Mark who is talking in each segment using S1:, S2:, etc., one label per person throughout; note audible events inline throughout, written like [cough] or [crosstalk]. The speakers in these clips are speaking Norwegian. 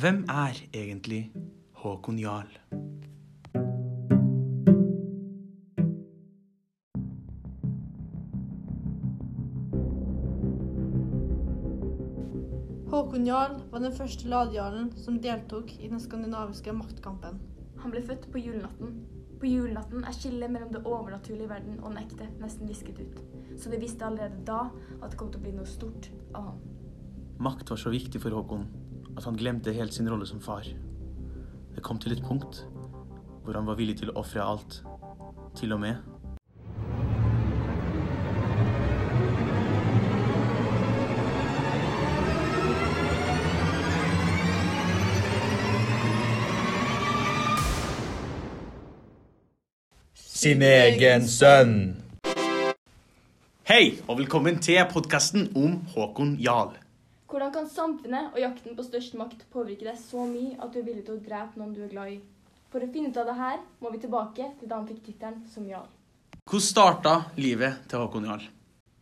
S1: Hvem er egentlig Håkon Jarl?
S2: Håkon Jarl var den første ladejarlen som deltok i den skandinaviske maktkampen.
S3: Han ble født på julenatten. På julenatten er skillet mellom det overnaturlige verden og den ekte nesten visket ut. Så de visste allerede da at det kom til å bli noe stort av ham.
S1: Makt var så viktig for Håkon at han glemte helt sin rolle som far. Det kom til et punkt hvor han var villig til å ofre alt. Til og med sin egen sønn. Hei, og velkommen til podkasten om Håkon Jarl.
S3: Hvordan kan samfunnet og jakten på størst makt påvirke deg så mye at du er villig til å drepe noen du er glad i? For å finne ut av det her må vi tilbake til da han fikk tittelen som jarl.
S1: Hvordan starta livet til Håkon Jarl?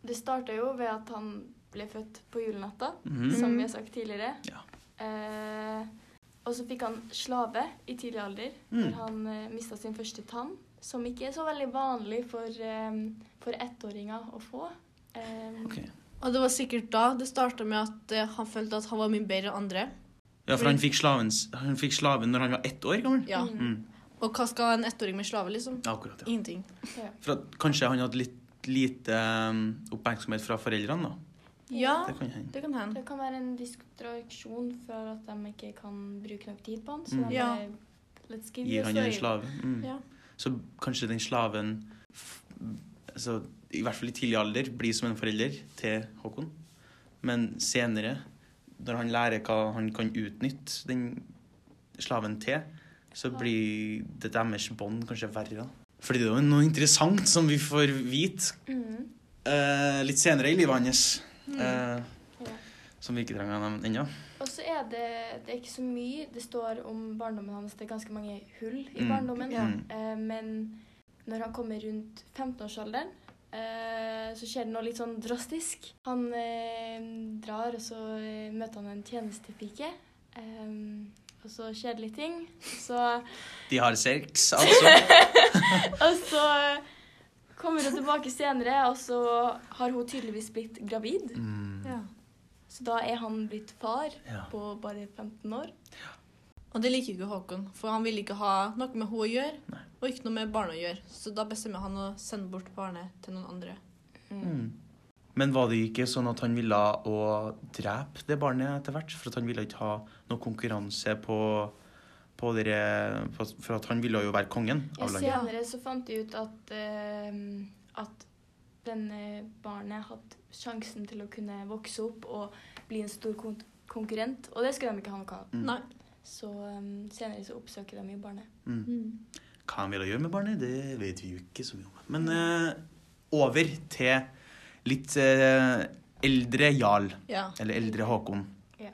S3: Det starta jo ved at han ble født på julenatta,
S1: Mhm.
S3: som vi har sagt tidligere.
S1: Ja.
S3: Eh, og så fikk han slave i tidlig alder,
S1: Mm.
S3: hvor han eh, mista sin første tann. Som ikke er så veldig vanlig for, eh, for ettåringer å få. Eh,
S1: Ok.
S2: Og det var sikkert da det starta med at eh, han følte at han var mye bedre enn andre.
S1: Ja, for han fikk, slaven, han fikk slaven når han var ett år gammel?
S2: Ja.
S1: Mm.
S2: Og hva skal en ettåring med slave, liksom?
S1: Akkurat, ja.
S2: Ingenting.
S1: For at kanskje han hadde litt lite um, oppmerksomhet fra foreldrene, da.
S2: Ja,
S1: Det kan hende.
S2: det kan hende.
S3: Det kan være en distraksjon for at de ikke kan bruke nok tid på han. Så
S1: Mm.
S3: de
S2: Ja.
S3: bare, Let's give
S1: Gir han en
S3: slave.
S1: slave. Mm.
S2: Ja.
S1: Så kanskje den slaven, f- altså, i hvert fall i tidlig alder, blir som en forelder til Håkon. Men senere, når han lærer hva han kan utnytte den slaven til, så blir det deres bånd kanskje verre. Fordi det er jo noe interessant som vi får vite
S3: Mm.
S1: eh, litt senere i livet hans. eh,
S3: Ja.
S1: som vi ikke trenger å nevne ennå.
S3: Og så er det, det er ikke så mye det står om barndommen hans. Det er ganske mange hull i
S1: Mm.
S3: barndommen.
S2: Ja.
S1: Mm.
S3: Eh, men når han kommer rundt 15-årsalderen, eh, så skjer det noe litt sånn drastisk. Han eh, drar, og så eh, møter han en tjenestepike. Og så skjer det litt ting. Så
S1: De har sex, altså. [laughs]
S3: Og så kommer hun tilbake senere, og så har hun tydeligvis blitt gravid.
S1: Mm.
S2: Ja.
S3: Så da er han blitt far
S1: Ja.
S3: på bare 15 år.
S2: Og det liker ikke Håkon, for han vil ikke ha noe med henne å gjøre,
S1: Nei.
S2: Og ikke noe med barna å gjøre. Så da bestemmer han å sende bort barnet til noen andre.
S1: Mm. Men var det ikke sånn at han ville å drepe det barnet etter hvert? For at han ville ikke ha noe konkurranse på, på dere For at han ville jo være kongen av landet.
S3: senere så fant de ut at, uh, at denne barnet hadde sjansen til å kunne vokse opp og bli en stor kon konkurrent, og det skulle de ikke ha noe av.
S1: Mm.
S3: Så um, senere så oppsøker de jo barnet.
S1: Mm. Hva han ville gjøre med barnet, det vet vi jo ikke så mye om. Men eh, over til litt eh, eldre Jarl,
S2: Ja.
S1: eller eldre Håkon.
S3: Ja.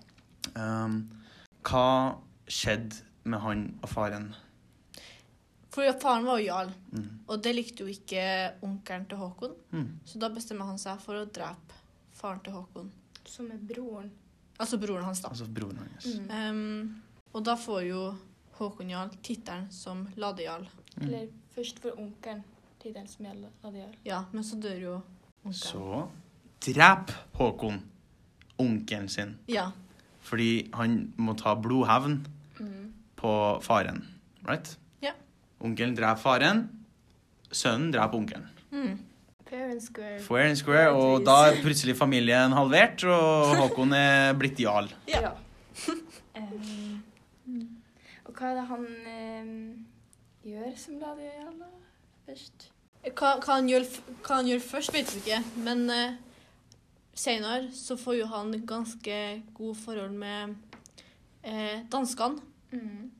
S1: Um, hva skjedde med han og faren?
S2: For faren var jo jarl,
S1: Mm.
S2: og det likte jo ikke onkelen til Håkon.
S1: Mm.
S2: Så da bestemmer han seg for å drepe faren til Håkon.
S3: Som er broren.
S2: Altså broren hans, da.
S1: Altså broren hans.
S3: Mm.
S2: Um, og da får jo Håkon Jarl tittelen som ladejarl.
S1: Mm.
S3: Eller først for onkelen, tittelen som ladejarl.
S2: Ja, men så dør jo onkelen.
S1: Så drep Håkon onkelen sin.
S2: Ja.
S1: Fordi han må ta blodhevn
S3: Mm.
S1: på faren. Right?
S2: Ja.
S1: Onkelen dreper faren. Sønnen dreper onkelen.
S2: Mm.
S3: Fair and square.
S1: Fair and square, og da er plutselig familien halvert, og [laughs] Håkon er blitt jarl.
S2: Ja. [laughs]
S3: Hva er det han eh, gjør som Adiar da? Først?
S2: Hva, hva, han gjør, hva han gjør først, vet vi ikke, men eh, senere så får jo han ganske gode forhold med eh, danskene.
S3: Mm.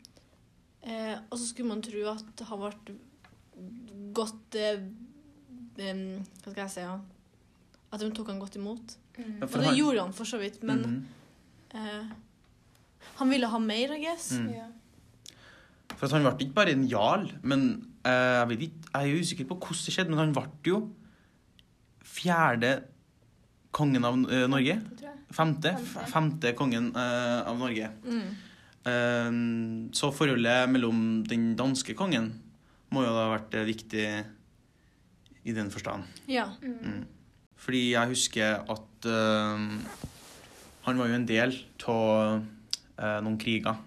S2: Eh, og så skulle man tro at han ble godt eh, um, Hva skal jeg si? Ja? At de tok han godt imot.
S3: Mm.
S1: Ja,
S2: Og det
S1: han-
S2: gjorde han for så vidt, men
S1: Mhm.
S2: eh, han ville ha mer, I guess.
S1: Mm. For at han ble ikke bare en jarl, men eh, jeg, vet ikke, jeg er usikker på hvordan det skjedde, men han ble jo fjerde kongen av eh, Norge. Femte.
S3: Femte.
S1: Femte kongen eh, av Norge.
S2: Mm.
S1: Eh, så forholdet mellom den danske kongen må jo da ha vært eh, viktig i den forstand.
S2: Ja.
S1: Mm. Fordi jeg husker at eh, han var jo en del av eh, noen kriger.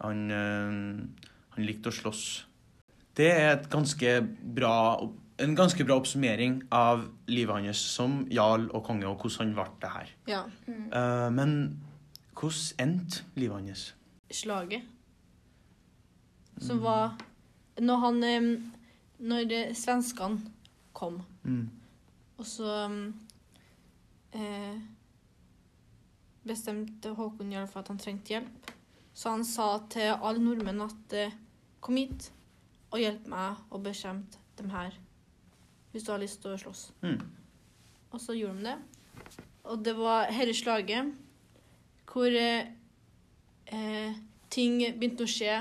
S1: Han, eh, han likte å slåss. Det er et ganske bra, en ganske bra oppsummering av livet hans som jarl og konge, og hvordan han ble det her.
S2: ja.
S3: Mm.
S1: Eh, men hvordan endte livet hans?
S2: Slaget. Som var Når han Når eh, svenskene kom,
S1: Mm.
S2: og så eh, bestemte Håkon Jarl for at han trengte hjelp. Så han sa til alle nordmenn at eh, kom hit og hjelp meg å bekjempe dem her. Hvis du har lyst til å slåss.
S1: Mm.
S2: Og så gjorde de det. Og det var dette slaget hvor eh, eh, ting begynte å skje.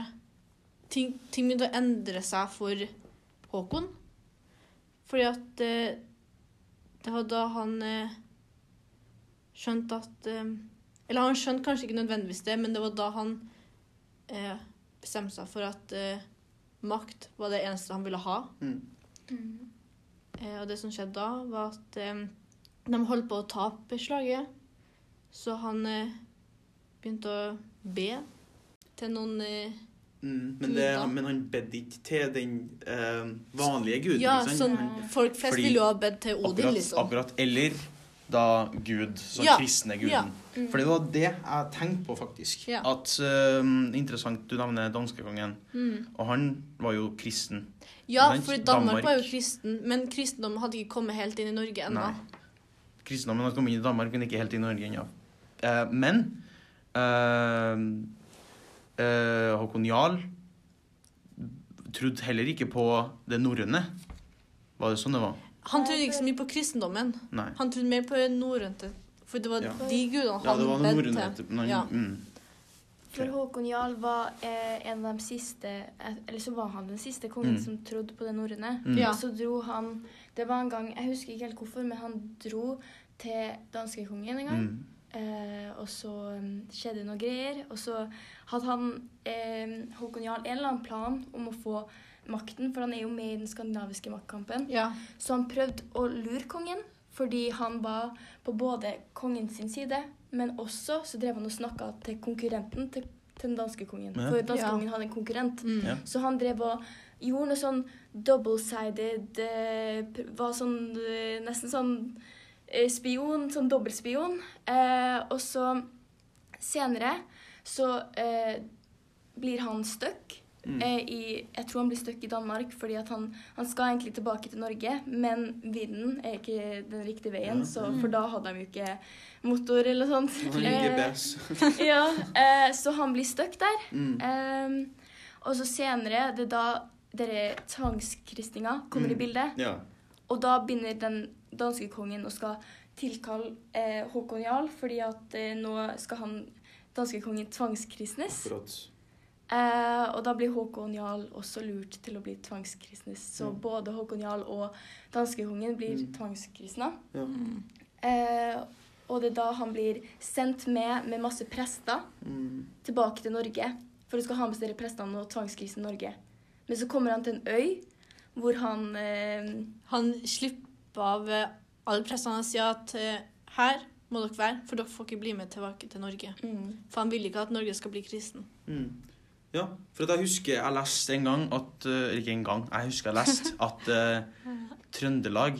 S2: Ting, ting begynte å endre seg for Håkon. Fordi at eh, det var da han eh, skjønte at eh, Eller han skjønte kanskje ikke nødvendigvis det, men det var da han eh, bestemte seg for at eh, makt var det eneste han ville ha.
S1: Mm.
S3: Mm.
S2: Eh, og det som skjedde da, var at eh, de holdt på å tape slaget. Så han eh, begynte å be til noen eh,
S1: Mm. Men, det, men han bedde ikke til den eh, vanlige guden.
S2: Ja, sånn folk flest ville jo ha bedt til Odin,
S1: akkurat,
S2: liksom.
S1: akkurat. Eller da Gud, så
S2: Ja,
S1: kristne guden.
S2: ja.
S3: Mm.
S1: For det var det jeg tenkte på, faktisk.
S2: Ja.
S1: At uh, Interessant du nevner danskekongen.
S2: Mm.
S1: Og han var jo kristen.
S2: Ja, for Danmark,
S1: Danmark.
S2: var jo kristen, men kristendommen hadde ikke kommet helt inn i Norge ennå.
S1: Kristendommen hadde kommet inn i Danmark, men ikke helt inn i Norge ennå. Uh, men uh, eh, Håkon Jarl trodde heller ikke på det norrøne. Var det sånn det var?
S2: Han trodde ikke så mye på kristendommen.
S1: Nei.
S2: Han trodde mer på norrønte, for det var
S1: Ja.
S2: de gudene
S1: Ja, det var
S2: han
S1: det
S2: bedt til. Ja.
S1: Mm.
S3: For Håkon Jarl var eh, en av de siste eh, Eller så var han den siste kongen
S1: Mm.
S3: som trodde på det norrøne.
S1: Mm.
S2: Ja.
S3: Så dro han Det var en gang Jeg husker ikke helt hvorfor, men han dro til danskekongen en gang.
S1: Mm.
S3: Eh, og så um, skjedde noe greier. Og så hadde han eh, Håkon Jarl en eller annen plan om å få makten, for han er jo med i den skandinaviske maktkampen.
S2: Ja.
S3: Så han prøvde å lure kongen, fordi han var på både kongens side, men også så drev han og snakka til konkurrenten til, til den danske kongen.
S1: Ja.
S3: For danske
S2: Ja.
S3: hadde en konkurrent.
S2: Mm.
S1: Ja.
S3: Så han drev og gjorde noe sånn double-sided eh, Var sånn eh, nesten sånn eh, spion, sånn dobbeltspion. Eh, og så senere så eh, blir han stuck.
S1: Mm.
S3: Eh, i, jeg tror han blir stuck i Danmark fordi at han, han skal egentlig tilbake til Norge, men vinden er ikke den riktige veien,
S1: Ja.
S3: så,
S2: Mm.
S3: for da hadde de jo ikke motor eller sånt. Eh, [laughs] ja, eh, så han blir stuck der.
S1: Mm.
S3: Ehm, og så senere, det er da dere tvangskristninga kommer i
S1: Mm.
S3: bildet.
S1: Ja.
S3: Og da begynner den danske kongen og skal tilkalle eh, Håkon Jarl, fordi at eh, nå skal han danske kongen tvangskristnes.
S1: Akkurat.
S3: Eh, og da blir Håkon Jarl også lurt til å bli tvangskristne. Så
S1: Mm.
S3: både Håkon Jarl og danskekongen blir
S1: Mm.
S3: tvangskristna.
S1: Ja.
S2: Mm.
S3: Eh, og det er da han blir sendt med med masse prester
S1: Mm.
S3: tilbake til Norge for å skal ha med seg prestene og tvangskristne Norge. Men så kommer han til en øy hvor han eh,
S2: Han slipper av eh, alle prestene og sier at eh, her må dere være, for dere får ikke bli med tilbake til Norge.
S3: mm,
S2: For han vil ikke at Norge skal bli kristen.
S1: Mm. Ja, for at jeg husker jeg leste en gang at eh, Ikke en gang, jeg husker jeg leste [laughs] at uh, Trøndelag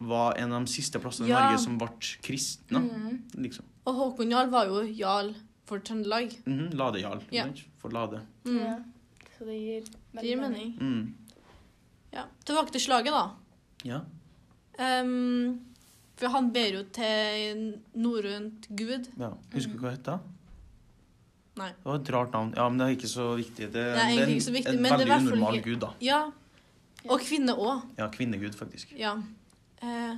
S1: var en av de siste plassene i Norge som ble kristne.
S3: mm,
S1: Liksom.
S2: Og Håkon Jarl var jo jarl for Trøndelag.
S1: Lade Jarl,
S2: Ja.
S1: For Lade.
S2: Mm.
S3: ja. Så det gir
S2: Det gir mening.
S1: Mm.
S2: Ja. Tilbake til slaget, da.
S1: Ja.
S2: Um, for han ber jo til norrønt gud.
S1: ja. Husker du hva det het?
S2: Nei.
S1: Det var et rart navn. Ja, men det er ikke så viktig. Det,
S2: er egentlig ikke så viktig,
S1: en
S2: men det er
S1: veldig normal
S2: ikke-
S1: gud, da.
S2: Ja. Og kvinne òg.
S1: Ja, kvinnegud, faktisk.
S2: Ja. Eh,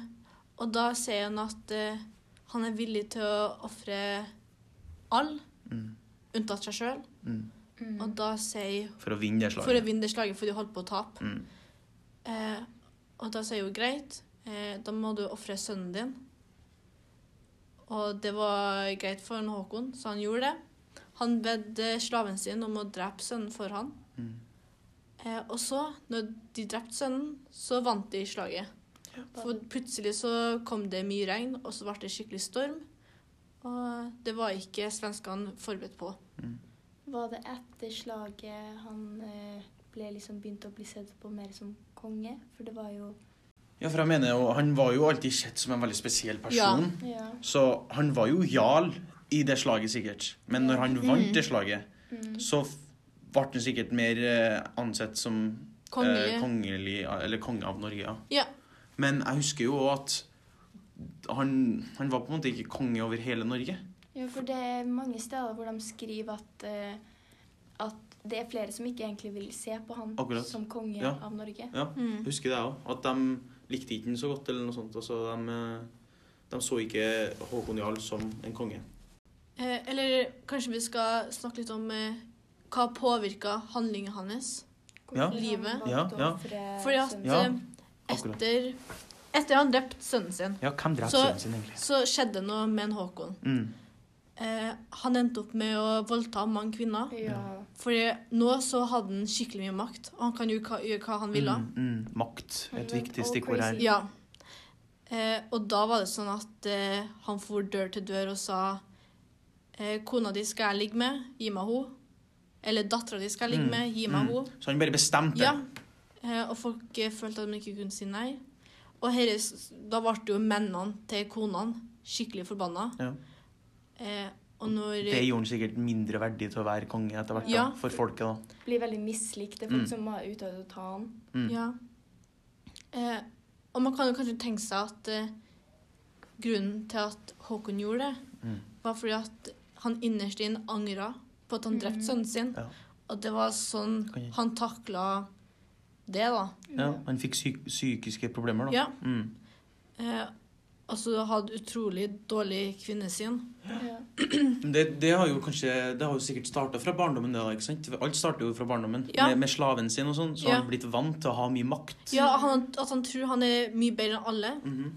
S2: og da ser han at eh, han er villig til å ofre all,
S1: Mm.
S2: unntatt seg sjøl.
S1: Mm.
S3: Mm.
S2: Og da sier
S1: For å vinne det
S2: For å
S1: slaget.
S2: vinne det slaget, for de holdt på å tape.
S1: Mm.
S2: Eh, og da sier hun greit, eh, da må du ofre sønnen din. Og det var greit for Håkon, så han gjorde det. Han bedde slaven sin om å drepe sønnen for han.
S1: Mm.
S2: Eh, og så, når de drepte sønnen, så vant de slaget. For plutselig så kom det mye regn, og så ble det skikkelig storm. Og det var ikke svenskene forberedt på.
S3: Var det etter slaget han eh, ble liksom begynt å bli sett på mer som konge? For det var jo
S1: Ja, for jeg mener jo, Han var jo alltid sett som en veldig spesiell person.
S3: Ja.
S1: Så han var jo jarl i det slaget, sikkert. Men når han vant
S2: Mm.
S1: det slaget,
S3: Mm.
S1: så ble han sikkert mer eh, ansett som
S2: Kongelig.
S1: eh, kongelig Eller konge av Norge, ja.
S2: Ja.
S1: Men jeg husker jo at han, han var på en måte ikke konge over hele Norge.
S3: ja, for det er mange steder hvor de skriver at, uh, at det er flere som ikke egentlig vil se på han
S1: Akkurat.
S3: som konge
S1: Ja.
S3: av Norge.
S1: Ja,
S2: Mm.
S1: husker det òg. At de likte ikke han så godt, eller noe sånt. Altså, de, de så ikke Håkon Jarl som en konge.
S2: Eh, eller kanskje vi skal snakke litt om eh, hva påvirka handlingen hans.
S1: Ja.
S2: Livet.
S1: Ja, ja.
S2: Fordi at
S1: Ja,
S2: eh, etter, etter han drepte sønnen sin,
S1: Ja, hvem drepte
S2: Så-
S1: sønnen sin, egentlig?
S2: så skjedde noe med en Håkon.
S1: Mm.
S2: Eh, han endte opp med å voldta mange kvinner.
S3: Ja.
S2: Fordi nå så hadde han skikkelig mye makt. Og han kan jo hva- gjøre hva han ville.
S1: Mm, mm. Makt. Et viktig stikkord her.
S2: Ja. Eh, og da var det sånn at eh, han for dør til dør og sa Kona di skal jeg ligge med, gi meg henne. Eller dattera di skal jeg ligge
S1: Mm,
S2: med, gi meg
S1: mm.
S2: henne.
S1: Så han bare bestemte.
S2: Ja. Eh, og folk eh, følte at de ikke kunne si nei. Og her, da ble jo mennene til konene skikkelig forbanna.
S1: Ja.
S2: Eh, og når
S1: Det gjorde han sikkert mindre verdig til å være konge etter hvert, da, for folket. da.
S3: Blir veldig mislikt. Det er folk
S1: Mm.
S3: som var ute etter å ta han.
S1: Mm.
S2: Ja. Eh, og man kan jo kanskje tenke seg at eh, grunnen til at Håkon gjorde det,
S1: Mm.
S2: var fordi at han innerst inne angra på at han drepte sønnen sin.
S1: Ja.
S2: Og det var sånn han takla det, da.
S1: Ja, han fikk psyk psykiske problemer, da.
S2: Ja.
S1: Mm.
S2: Eh, altså hadde utrolig dårlig kvinnesyn.
S3: Ja.
S1: Det, det har jo kanskje Det har jo sikkert starta fra barndommen. det da, ikke sant? Alt starter jo fra barndommen.
S2: Ja.
S1: Med, med slaven sin og sånn. Så
S2: Ja.
S1: har han blitt vant til å ha mye makt.
S2: Ja, han, at han tror han er mye bedre enn alle.
S1: Mhm.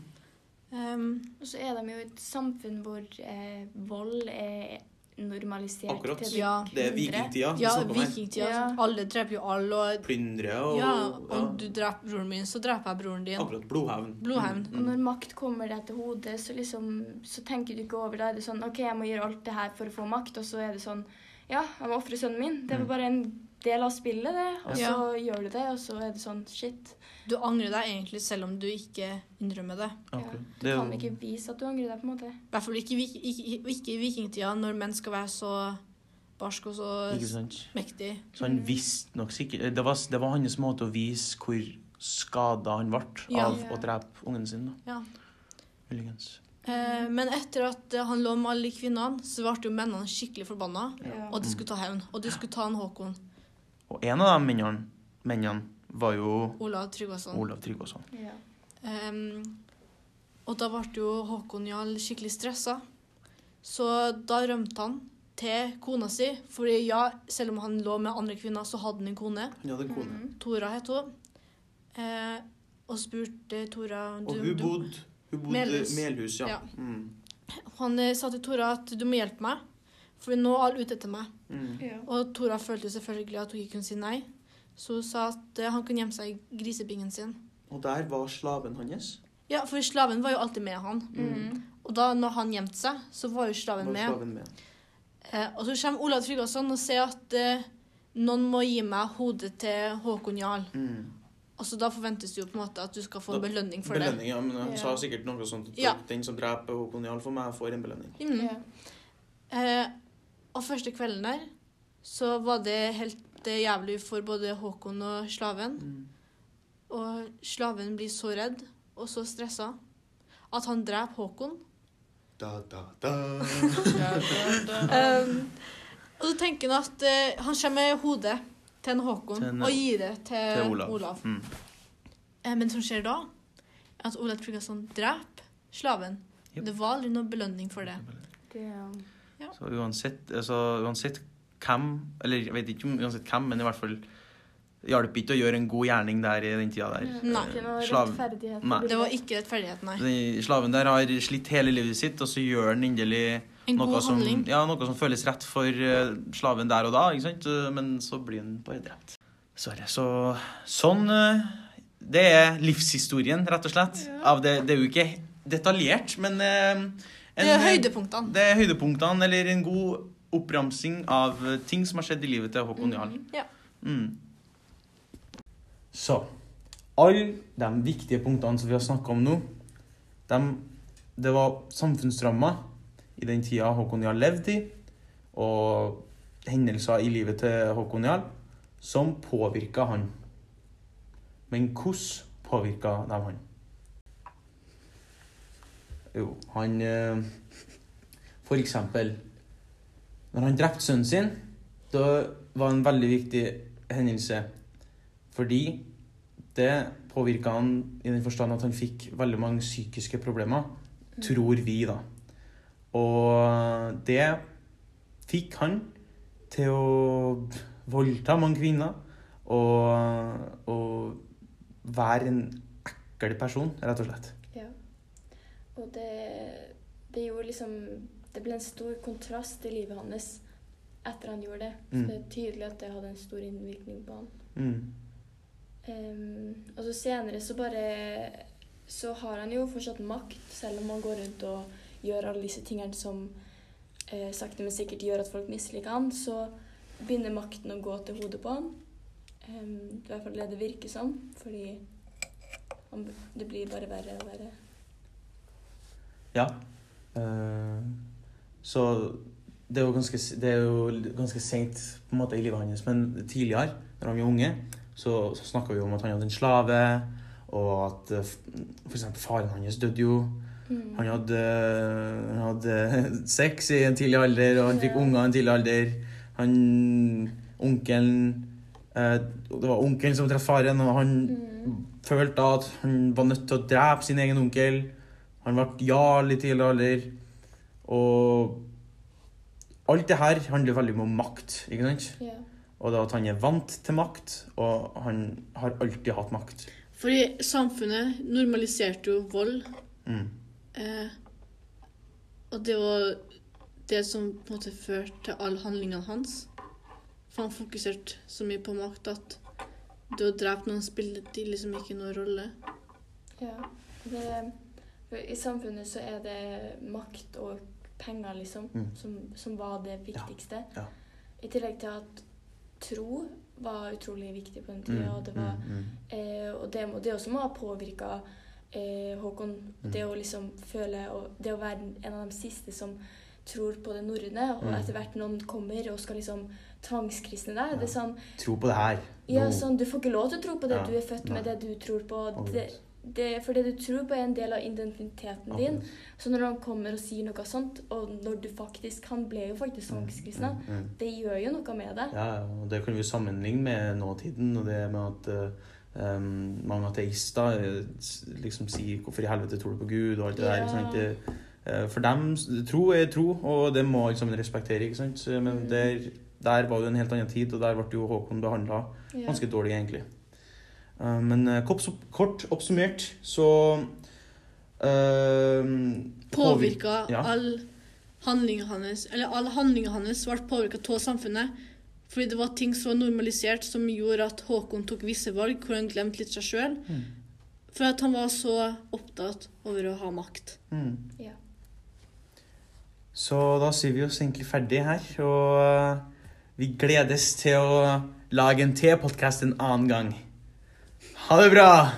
S2: Um,
S3: Og så er de jo et samfunn hvor eh, vold er normalisert
S1: Akkurat.
S3: til det
S2: Ja.
S1: Det er vikingtida vi
S2: ja,
S1: snakker om
S2: vikingtida.
S3: Ja.
S2: Alle dreper jo alle. Og,
S1: Plyndre og
S2: ja,
S1: ja,
S2: om du dreper broren min, så dreper jeg broren din.
S1: Akkurat. Blodhevn.
S2: Blodhevn.
S1: Mm,
S3: Og
S1: mm.
S3: når makt kommer deg til hodet, så, liksom, så tenker du ikke over det. Er det sånn OK, jeg må gjøre alt det her for å få makt. Og så er det sånn Ja, jeg må ofre sønnen min. Det
S1: Mm.
S3: var bare en del av spillet, det. Og
S2: Ja.
S3: så gjør du det, og så er det sånn Shit.
S2: Du angrer deg egentlig selv om du ikke innrømmer det.
S1: Akkurat.
S3: Du
S1: Det er
S3: kan
S1: jo
S3: ikke vise at du angrer deg, på en måte.
S2: I hvert fall ikke, i ikke, ikke i vikingtida, når menn skal være så barsk og så mektig.
S1: Så han
S3: Mm.
S1: visste nok sikkert Det var, det var hans måte å vise hvor skada han ble
S2: Ja.
S1: av
S3: Ja.
S1: å drepe ungen sin. da.
S2: Ja.
S1: Muligens.
S2: Eh, men etter at han lå med alle kvinnene, så ble jo mennene skikkelig forbanna.
S3: Ja.
S2: Og de skulle ta hevn. Og de skulle ta han Håkon.
S1: Og en av de mennene, mennene var jo
S2: Olav Tryggvason.
S1: Olav Tryggvason.
S3: Ja.
S2: Um, og da ble jo Håkon Jarl skikkelig stressa. Så da rømte han til kona si. Fordi ja, selv om han lå med andre kvinner, så hadde han en kone.
S1: Han hadde en kone.
S3: Mhm.
S2: Tora het hun. Eh, og spurte Tora
S1: Og hun bodde Hun bodde
S2: Melhus.
S1: Melhus, ja.
S2: Ja.
S1: Mm.
S2: Han eh, sa til Tora at du må hjelpe meg, for nå er alle ute etter meg.
S1: Mm.
S3: Ja.
S2: Og Tora følte selvfølgelig at hun ikke kunne si nei. Så hun sa at eh, han kunne gjemme seg i grisebingen sin.
S1: Og der var slaven hans.
S2: Ja, for slaven var jo alltid med han.
S3: Mm.
S2: Og da når han gjemte seg, så var jo slaven
S1: Var
S2: med.
S1: slaven med.
S2: Eh, og så kommer Olav Tryggvason og sier at eh, noen må gi meg hodet til Håkon Jarl.
S1: Mm.
S2: Og så da forventes det jo på en måte at du skal få en belønning for
S1: Belønning, ja. Men han
S3: Ja.
S1: sa sikkert noe sånt at
S2: Ja.
S1: den som dreper Håkon Jarl for meg, får en belønning.
S2: Mm.
S3: Ja.
S2: Eh, og første kvelden der så var det helt eh, jævlig for både Håkon og slaven.
S1: Mm.
S2: Og slaven blir så redd og så stressa at han dreper Håkon.
S1: Da, da, da. [laughs]
S2: Um, og så tenker han at uh, han kommer med hodet til en Håkon
S1: Til en-
S2: og gir det til,
S1: Til Olav.
S2: Olav.
S1: Mm.
S2: Uh, men det som skjer da, er at Olav Tryggvason dreper slaven.
S1: Yep.
S2: Det var aldri noen belønning for det.
S3: Det, um,
S1: Så uansett, altså, uansett hvem Eller jeg vet ikke om uansett hvem, men i hvert fall hjalp ikke å gjøre en god gjerning der i den tida der.
S2: Nei.
S1: Slav- Nei.
S2: Det var ikke rettferdighet, nei.
S1: Den slaven der har slitt hele livet sitt, og så gjør han endelig
S2: En
S1: noe som, ja, noe som føles rett for eh, slaven der og da, ikke sant? Men så blir han bare drept. Dessverre. Så sånn eh, Det er livshistorien, rett og slett.
S2: Ja.
S1: Av det, det er jo ikke detaljert, men eh, en-
S2: Det er høydepunktene.
S1: Det er høydepunktene, eller en god oppramsing av eh, ting som har skjedd i livet til Håkon Jarl.
S2: Ja.
S1: Mm. Så alle de viktige punktene som vi har snakka om nå, de, det var samfunnsrammer i den tida Håkon Jarl levde i, og hendelser i livet til Håkon Jarl som påvirka han. Men hvordan påvirka de han? Jo, han eh, For eksempel Når han drepte sønnen sin, da var en veldig viktig hendelse. Fordi det påvirka han i den forstand at han fikk veldig mange psykiske problemer. Tror vi, da. Og det fikk han til å voldta mange kvinner og, og være en ekkel person, rett og slett.
S3: Ja. Og det, det gjorde liksom Det ble en stor kontrast i livet hans etter han gjorde det. Så
S1: Mm.
S3: det er tydelig at det hadde en stor innvirkning på han.
S1: Mm.
S3: Um, og så senere så bare Så har han jo fortsatt makt, selv om han går rundt og gjør alle disse tingene som eh, sakte, men sikkert gjør at folk misliker han, så begynner makten å gå til hodet på han. Um, det er i hvert fall det det virker som, fordi han, det blir bare verre og verre.
S1: Ja. Eh, så det er jo ganske, det sent på en måte i livet hans, men tidligere, når han var unge, så, så snakka vi om at han hadde en slave, og at f.eks. for eksempel faren hans døde jo.
S3: Mm.
S1: Han hadde, han hadde [laughs] sex i en tidlig alder, og han fikk
S3: Ja.
S1: unger i en tidlig alder. Han, onkelen eh, Det var onkelen som traff faren, og han
S3: Mm.
S1: følte at han var nødt til å drepe sin egen onkel. Han ble jarl i tidlig alder. Og alt det her handler veldig om makt, ikke sant?
S3: Ja.
S1: Og det at han er vant til makt, og han har alltid hatt makt.
S2: Fordi samfunnet normaliserte jo vold.
S1: Mm.
S2: Eh, og det var det som på en måte førte til alle handlingene hans. For han fokuserte så mye på makt at det å drepe noen spilte liksom ikke noen rolle.
S3: Ja. Det, for I samfunnet så er det makt og penger, liksom,
S1: Mm.
S3: som, som var det viktigste.
S1: ja.
S3: I tillegg til at tro var utrolig viktig på den tida.
S1: Mm,
S3: Og det, var,
S1: mm, mm.
S3: eh, og det, det også må ha påvirka eh, Håkon.
S1: Mm.
S3: Det å liksom føle og Det å være en av de siste som tror på det norrøne, og
S1: Mm.
S3: etter hvert noen kommer og skal liksom tvangskristne deg.
S1: Ja.
S3: Det er sånn
S1: Tro på det her.
S3: Ja, sånn, Du får ikke lov til å tro på det
S1: Ja,
S3: du er født med, det du tror på. Det, det, for det du tror på, er en del av identiteten din. Så når han kommer og sier noe sånt, og når du faktisk Han ble jo faktisk tvangskristna.
S1: Mm, mm.
S3: Det gjør jo noe med deg.
S1: Ja, ja, og det kan vi sammenligne med nåtiden, og det med at um, mange ateister eh, liksom sier 'hvorfor i helvete tror du på Gud?' og alt det der. Ikke sant? Det, eh, for dem, tro er tro, og det må liksom respektere, ikke sant? Men
S3: Mm.
S1: der, der var det en helt annen tid, og der ble jo Håkon behandla
S3: Ja.
S1: ganske dårlig, egentlig. Eh, men eh, kort, oppsummert så uh,
S2: Påvirka
S1: Ja.
S2: all handlinga hans Eller alle handlingene hans ble påvirka av samfunnet. Fordi det var ting som var normalisert, som gjorde at Håkon tok visse valg hvor han glemte litt seg sjøl.
S1: Mm.
S2: For at han var så opptatt over å ha makt.
S1: Mm.
S3: Ja.
S1: Så da sier vi oss egentlig ferdig her, og eh, vi gledes til å lage en til podkast en annen gang. Ha det bra!